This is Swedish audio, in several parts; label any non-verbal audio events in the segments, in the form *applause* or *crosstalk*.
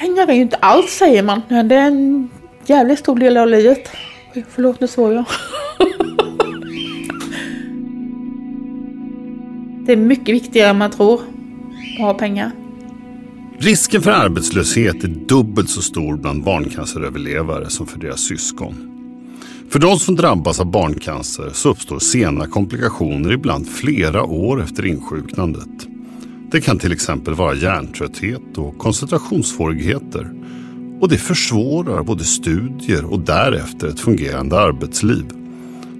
Pengar är ju inte allt säger man, men det är en jävligt stor del av livet. Oj, Förlåt, nu svor jag. *laughs* Det är mycket viktigare än man tror att ha pengar. Risken för arbetslöshet är dubbelt så stor bland barncanceröverlevare som för deras syskon. För de som drabbas av barncancer så uppstår sena komplikationer ibland flera år efter insjuknandet. Det kan till exempel vara hjärntrötthet och koncentrationssvårigheter. Och det försvårar både studier och därefter ett fungerande arbetsliv.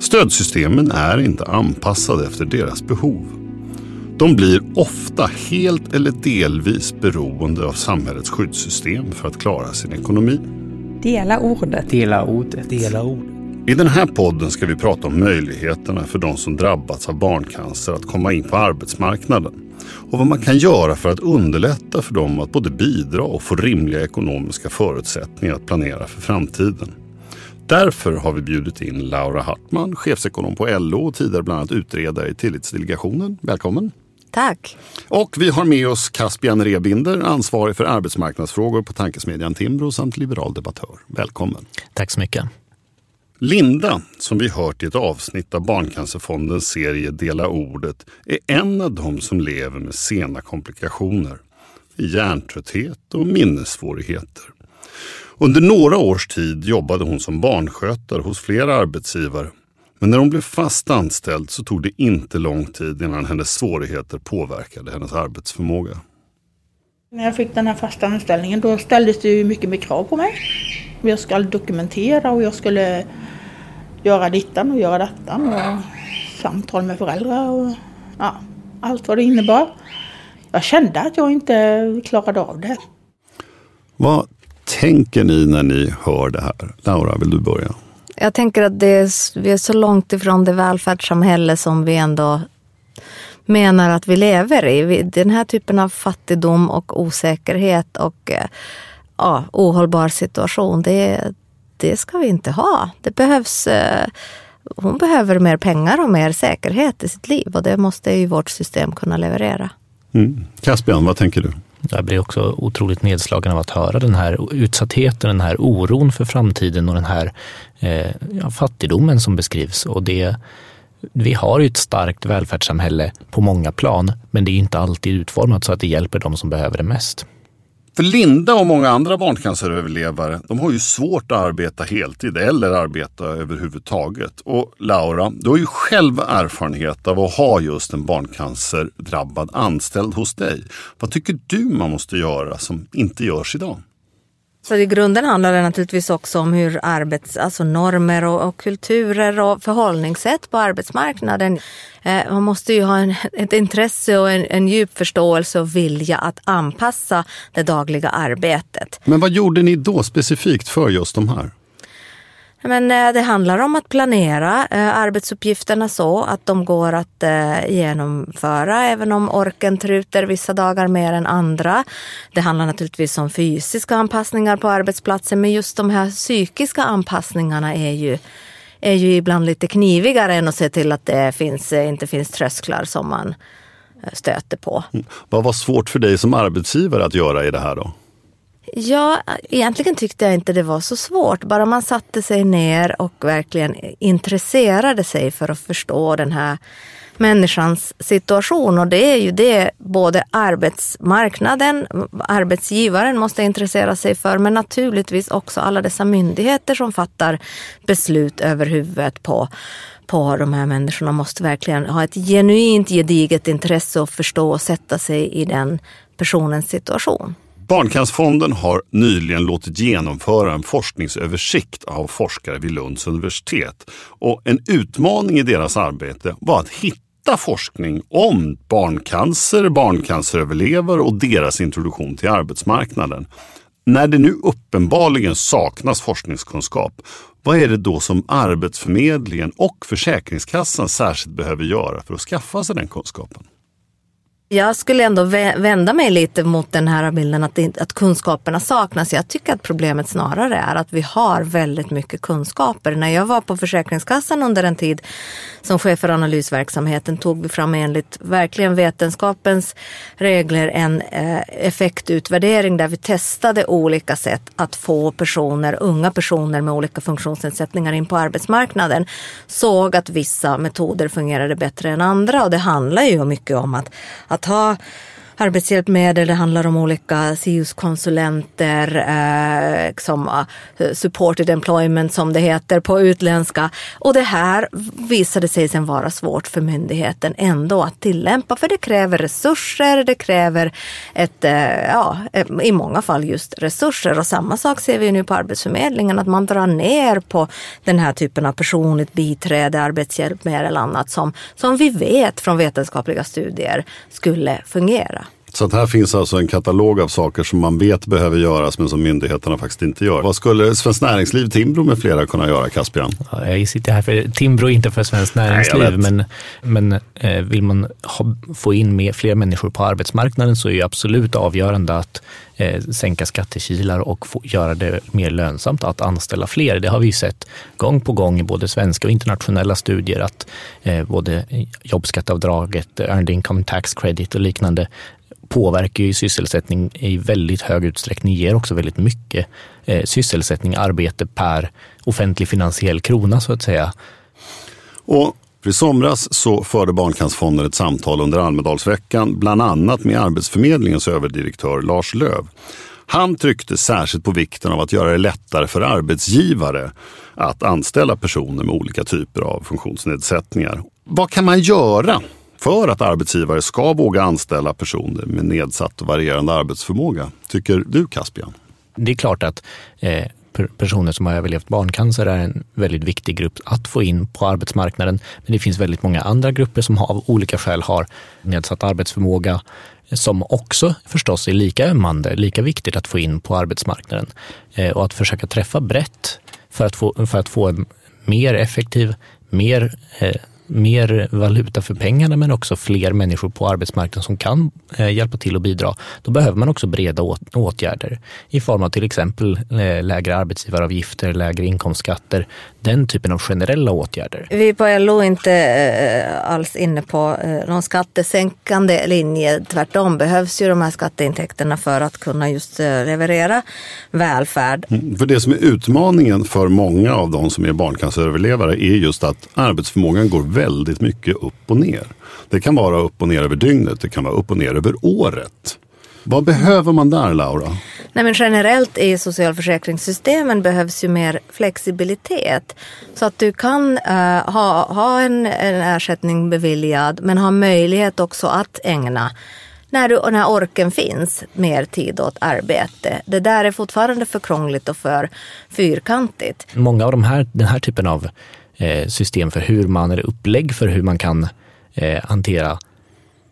Stödsystemen är inte anpassade efter deras behov. De blir ofta helt eller delvis beroende av samhällets skyddssystem för att klara sin ekonomi. Dela ordet. Dela ordet. Dela ord. I den här podden ska vi prata om möjligheterna för de som drabbats av barncancer att komma in på arbetsmarknaden och vad man kan göra för att underlätta för dem att både bidra och få rimliga ekonomiska förutsättningar att planera för framtiden. Därför har vi bjudit in Laura Hartman, chefsekonom på LO och tidigare bland annat utredare i Tillitsdelegationen. Välkommen! Tack. Och vi har med oss Caspian Rebinder, ansvarig för arbetsmarknadsfrågor på tankesmedjan Timbro samt liberal debattör. Välkommen! Tack så mycket. Linda, som vi hört i ett avsnitt av Barncancerfondens serie Dela ordet, är en av dem som lever med sena komplikationer. Hjärntrötthet och minnessvårigheter. Under några års tid jobbade hon som barnskötare hos flera arbetsgivare. Men när hon blev fast anställd så tog det inte lång tid innan hennes svårigheter påverkade hennes arbetsförmåga. När jag fick den här fasta anställningen då ställdes det ju mycket mer krav på mig. Jag skulle dokumentera och jag skulle göra dittan och göra dattan och samtal med föräldrar och ja, allt vad det innebar. Jag kände att jag inte klarade av det. Vad tänker ni när ni hör det här? Laura, vill du börja? Jag tänker att det är, vi är så långt ifrån det välfärdssamhälle som vi ändå menar att vi lever i. Den här typen av fattigdom och osäkerhet och eh, ja, ohållbar situation, det, det ska vi inte ha. Det behövs, eh, hon behöver mer pengar och mer säkerhet i sitt liv och det måste ju vårt system kunna leverera. Mm. Caspian, vad tänker du? Jag blir också otroligt nedslagen av att höra den här utsattheten, den här oron för framtiden och den här eh, ja, fattigdomen som beskrivs. Och det, vi har ju ett starkt välfärdssamhälle på många plan, men det är inte alltid utformat så att det hjälper de som behöver det mest. För Linda och många andra barncanceröverlevare, de har ju svårt att arbeta heltid eller arbeta överhuvudtaget. Och Laura, du har ju själv erfarenhet av att ha just en barncancerdrabbad anställd hos dig. Vad tycker du man måste göra som inte görs idag? Så i grunden handlar det naturligtvis också om hur arbets, alltså normer och, och kulturer och förhållningssätt på arbetsmarknaden. Eh, man måste ju ha en, ett intresse och en, en djup förståelse och vilja att anpassa det dagliga arbetet. Men vad gjorde ni då specifikt för just de här? Men eh, det handlar om att planera eh, arbetsuppgifterna så att de går att eh, genomföra även om orken truter vissa dagar mer än andra. Det handlar naturligtvis om fysiska anpassningar på arbetsplatsen men just de här psykiska anpassningarna är ju är ju ibland lite knivigare än att se till att det finns, inte finns trösklar som man stöter på. Mm. Vad var svårt för dig som arbetsgivare att göra i det här då? Ja, egentligen tyckte jag inte det var så svårt. Bara man satte sig ner och verkligen intresserade sig för att förstå den här människans situation. Och det är ju det både arbetsmarknaden, arbetsgivaren måste intressera sig för, men naturligtvis också alla dessa myndigheter som fattar beslut över huvudet på på de här människorna måste verkligen ha ett genuint gediget intresse och förstå och sätta sig i den personens situation. Barncancerfonden har nyligen låtit genomföra en forskningsöversikt av forskare vid Lunds universitet. Och en utmaning i deras arbete var att hitta forskning om barncancer, barncanceröverlevare och deras introduktion till arbetsmarknaden. När det nu uppenbarligen saknas forskningskunskap, vad är det då som Arbetsförmedlingen och Försäkringskassan särskilt behöver göra för att skaffa sig den kunskapen? Jag skulle ändå vända mig lite mot den här bilden att, att kunskaperna saknas. Jag tycker att problemet snarare är att vi har väldigt mycket kunskaper. När jag var på Försäkringskassan under en tid som chef för analysverksamheten tog vi fram enligt verkligen vetenskapens regler en eh, effektutvärdering där vi testade olika sätt att få personer, unga personer med olika funktionsnedsättningar in på arbetsmarknaden. Såg att vissa metoder fungerade bättre än andra och det handlar ju mycket om att att ha arbetshjälpmedel, det handlar om olika SIUS-konsulenter, eh, som uh, supported employment som det heter på utländska. Och det här visade sig sen vara svårt för myndigheten ändå att tillämpa för det kräver resurser, det kräver ett, eh, ja, eh, i många fall just resurser. Och samma sak ser vi nu på Arbetsförmedlingen, att man drar ner på den här typen av personligt biträde, arbetshjälpmedel eller annat som, som vi vet från vetenskapliga studier skulle fungera. Så att här finns alltså en katalog av saker som man vet behöver göras men som myndigheterna faktiskt inte gör. Vad skulle Svenskt Näringsliv, Timbro med flera kunna göra, Caspian? Ja, jag sitter här för Timbro, inte för Svenskt Näringsliv. Nej, men men eh, vill man ha, få in mer, fler människor på arbetsmarknaden så är det absolut avgörande att eh, sänka skattekilar och få, göra det mer lönsamt att anställa fler. Det har vi sett gång på gång i både svenska och internationella studier att eh, både jobbskatteavdraget, earned income tax credit och liknande påverkar ju sysselsättning i väldigt hög utsträckning, ger också väldigt mycket eh, sysselsättning, arbete per offentlig finansiell krona så att säga. Och i somras så förde Barncancerfonden ett samtal under Almedalsveckan, bland annat med Arbetsförmedlingens överdirektör Lars Löv. Han tryckte särskilt på vikten av att göra det lättare för arbetsgivare att anställa personer med olika typer av funktionsnedsättningar. Vad kan man göra för att arbetsgivare ska våga anställa personer med nedsatt och varierande arbetsförmåga. Tycker du Caspian? Det är klart att eh, personer som har överlevt barncancer är en väldigt viktig grupp att få in på arbetsmarknaden. Men det finns väldigt många andra grupper som av olika skäl har nedsatt arbetsförmåga som också förstås är lika ömmande, lika viktigt att få in på arbetsmarknaden. Eh, och att försöka träffa brett för att få, för att få en mer effektiv, mer eh, mer valuta för pengarna men också fler människor på arbetsmarknaden som kan eh, hjälpa till och bidra, då behöver man också breda åtgärder i form av till exempel eh, lägre arbetsgivaravgifter, lägre inkomstskatter, den typen av generella åtgärder. Vi på LO är inte eh, alls inne på någon skattesänkande linje. Tvärtom behövs ju de här skatteintäkterna för att kunna just leverera välfärd. Mm, för det som är utmaningen för många av de som är barncanceröverlevare är just att arbetsförmågan går väldigt mycket upp och ner. Det kan vara upp och ner över dygnet, det kan vara upp och ner över året. Vad behöver man där Laura? Nej, men generellt i socialförsäkringssystemen behövs ju mer flexibilitet. Så att du kan uh, ha, ha en, en ersättning beviljad men ha möjlighet också att ägna när, du, när orken finns, mer tid åt arbete. Det där är fortfarande för krångligt och för fyrkantigt. Många av de här, den här typen av Eh, system för hur man, eller upplägg för hur man kan eh, hantera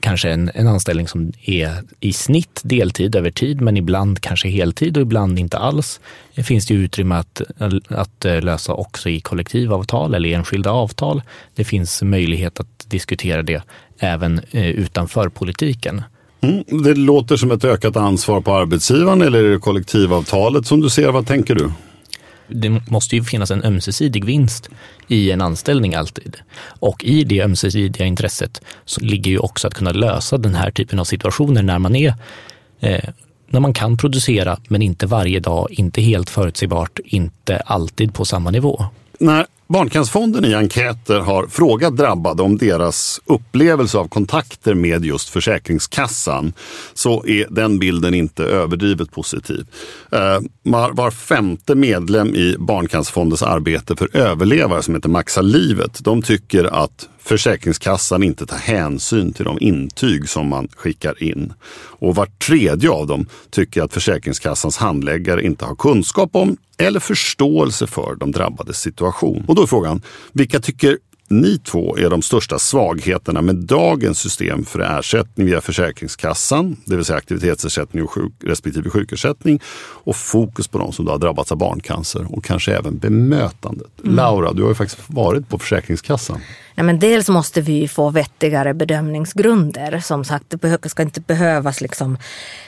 kanske en, en anställning som är i snitt deltid över tid, men ibland kanske heltid och ibland inte alls. Det finns det utrymme att, att eh, lösa också i kollektivavtal eller enskilda avtal. Det finns möjlighet att diskutera det även eh, utanför politiken. Mm, det låter som ett ökat ansvar på arbetsgivaren eller är det kollektivavtalet som du ser? Vad tänker du? Det måste ju finnas en ömsesidig vinst i en anställning alltid. Och i det ömsesidiga intresset så ligger ju också att kunna lösa den här typen av situationer när man är eh, när man kan producera men inte varje dag, inte helt förutsägbart, inte alltid på samma nivå. När Barncancerfonden i enkäter har frågat drabbade om deras upplevelse av kontakter med just Försäkringskassan så är den bilden inte överdrivet positiv. Eh, var femte medlem i Barncancerfondens arbete för överlevare som heter Maxa livet, de tycker att Försäkringskassan inte tar hänsyn till de intyg som man skickar in. Och var tredje av dem tycker att Försäkringskassans handläggare inte har kunskap om eller förståelse för de drabbades situation. Då är frågan, vilka tycker ni två är de största svagheterna med dagens system för ersättning via Försäkringskassan, det vill säga aktivitetsersättning och sjuk, respektive sjukersättning och fokus på de som då har drabbats av barncancer och kanske även bemötandet. Mm. Laura, du har ju faktiskt varit på Försäkringskassan. Nej, men dels måste vi få vettigare bedömningsgrunder. Som sagt, det ska inte behövas liksom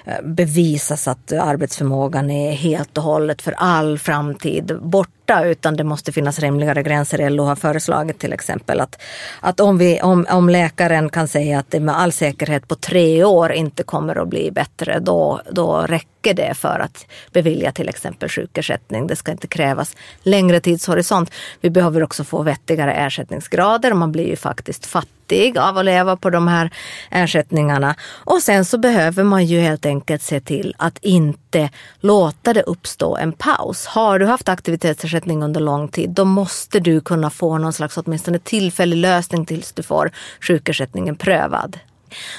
eh, bevisas att arbetsförmågan är helt och hållet för all framtid borta utan det måste finnas rimligare gränser. LO har föreslagit till exempel att, att om, vi, om, om läkaren kan säga att det med all säkerhet på tre år inte kommer att bli bättre då, då räcker det för att bevilja till exempel sjukersättning. Det ska inte krävas längre tidshorisont. Vi behöver också få vettigare ersättningsgrader och man blir ju faktiskt fattig av att leva på de här ersättningarna. Och sen så behöver man ju helt enkelt se till att inte låta det uppstå en paus. Har du haft aktivitetsersättning under lång tid, då måste du kunna få någon slags åtminstone tillfällig lösning tills du får sjukersättningen prövad.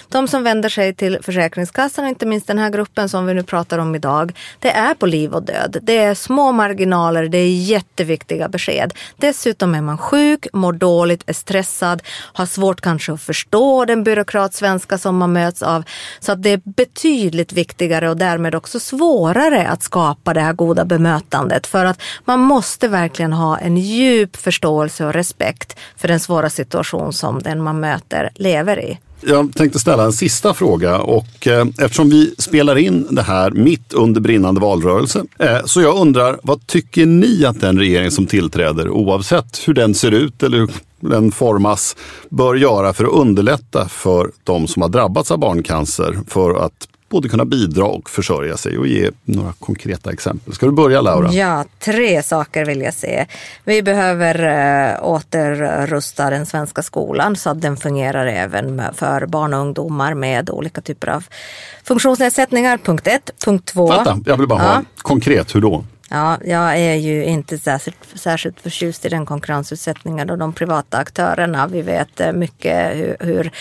De som vänder sig till Försäkringskassan, inte minst den här gruppen som vi nu pratar om idag, det är på liv och död. Det är små marginaler, det är jätteviktiga besked. Dessutom är man sjuk, mår dåligt, är stressad, har svårt kanske att förstå den byråkratsvenska som man möts av. Så att det är betydligt viktigare och därmed också svårare att skapa det här goda bemötandet. För att man måste verkligen ha en djup förståelse och respekt för den svåra situation som den man möter lever i. Jag tänkte ställa en sista fråga och eh, eftersom vi spelar in det här mitt under brinnande valrörelse eh, så jag undrar vad tycker ni att den regering som tillträder oavsett hur den ser ut eller hur den formas bör göra för att underlätta för de som har drabbats av barncancer för att både kunna bidra och försörja sig och ge några konkreta exempel. Ska du börja Laura? Ja, tre saker vill jag se. Vi behöver äh, återrusta den svenska skolan så att den fungerar även för barn och ungdomar med olika typer av funktionsnedsättningar. Punkt ett. Punkt två. Vänta, jag vill bara ha konkret, hur då? Ja, jag är ju inte särskilt, särskilt förtjust i den konkurrensutsättningen och de privata aktörerna. Vi vet eh, mycket hur, hur,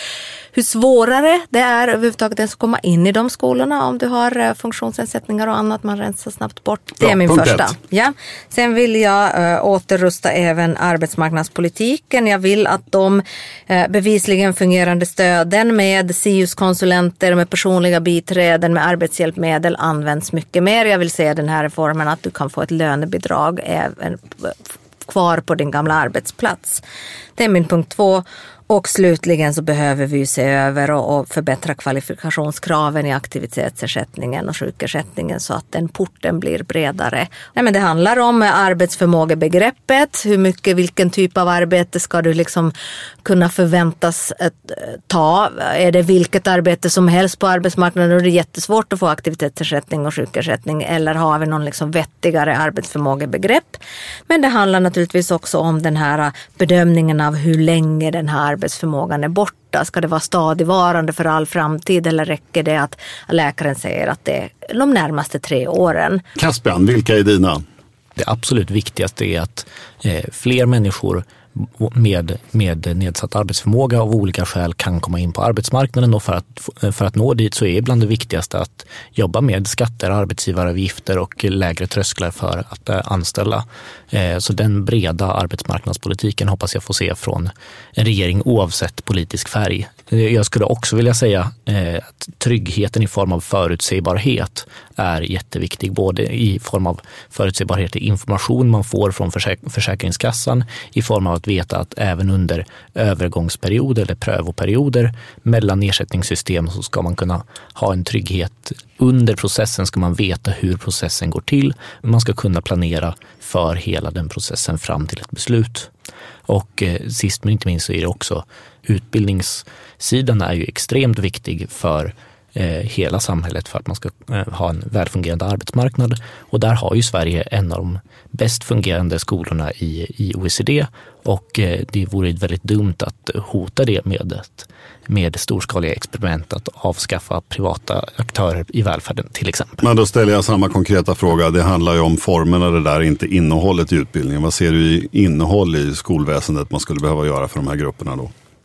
hur svårare det är överhuvudtaget att komma in i de skolorna om du har eh, funktionsnedsättningar och annat. Man rensar snabbt bort. Det är min första. Ja. Sen vill jag äh, återrusta även arbetsmarknadspolitiken. Jag vill att de äh, bevisligen fungerande stöden med SIUS-konsulenter, med personliga biträden, med arbetshjälpmedel används mycket mer. Jag vill se den här reformen att du kan få ett lönebidrag även kvar på din gamla arbetsplats. Det är min punkt två. Och slutligen så behöver vi se över och, förbättra kvalifikationskraven i aktivitetsersättningen och sjukersättningen så att den porten blir bredare. Nej, men det handlar om arbetsförmågebegreppet. Hur mycket, vilken typ av arbete ska du liksom kunna förväntas eh, ta? Är det vilket arbete som helst på arbetsmarknaden och det är jättesvårt att få aktivitetsersättning och sjukersättning eller har vi någon liksom vettigare arbetsförmågebegrepp? Men det handlar naturligtvis också om den här eh, bedömningen av hur länge den här arbetsförmågan är borta? Ska det vara stadigvarande för all framtid eller räcker det att läkaren säger att det är de närmaste tre åren? Caspian, vilka är dina? Det absolut viktigaste är att eh, fler människor med, med nedsatt arbetsförmåga av olika skäl kan komma in på arbetsmarknaden och för att, för att nå dit så är bland det viktigaste att jobba med skatter, arbetsgivaravgifter och lägre trösklar för att eh, anställa. Eh, så den breda arbetsmarknadspolitiken hoppas jag få se från en regering oavsett politisk färg. Jag skulle också vilja säga eh, att tryggheten i form av förutsägbarhet är jätteviktig, både i form av förutsägbarhet i information man får från Försäkringskassan, i form av att veta att även under övergångsperioder eller prövoperioder mellan ersättningssystem så ska man kunna ha en trygghet. Under processen ska man veta hur processen går till. Man ska kunna planera för hela den processen fram till ett beslut. Och eh, sist men inte minst så är det också utbildningssidan är ju extremt viktig för eh, hela samhället för att man ska eh, ha en välfungerande arbetsmarknad. Och där har ju Sverige en av de bäst fungerande skolorna i, i OECD och eh, det vore väldigt dumt att hota det med, ett, med storskaliga experiment att avskaffa privata aktörer i välfärden till exempel. Men då ställer jag samma konkreta fråga. Det handlar ju om formerna det där, inte innehållet i utbildningen. Vad ser du i innehåll i skolväsendet man skulle behöva göra för de här grupperna då?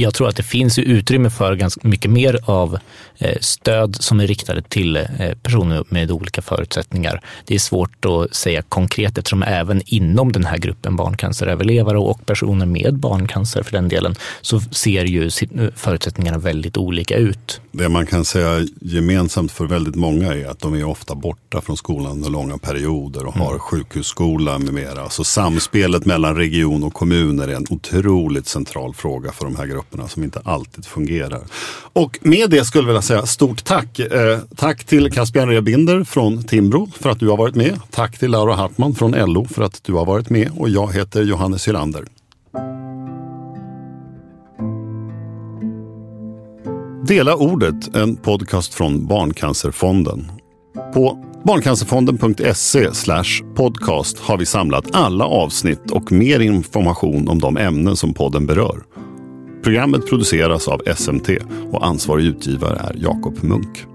jag tror att det finns utrymme för ganska mycket mer av eh, stöd som är riktade till eh, personer med olika förutsättningar. Det är svårt att säga konkret eftersom även inom den här gruppen barncanceröverlevare och personer med barncancer för den delen så ser ju förutsättningarna väldigt olika ut. Det man kan säga gemensamt för väldigt många är att de är ofta borta från skolan under långa perioder och har mm. sjukhusskola med mera. Så samspelet mellan region och kommuner är en otroligt central fråga för de här grupperna som inte alltid fungerar. Och med det skulle jag vilja säga stort tack. Eh, tack till Caspian Rebinder från Timbro för att du har varit med. Tack till Laura Hartman från LO för att du har varit med och jag heter Johannes Hylander. Dela ordet, en podcast från Barncancerfonden. På barncancerfonden.se podcast har vi samlat alla avsnitt och mer information om de ämnen som podden berör. Programmet produceras av SMT och ansvarig utgivare är Jakob Munk.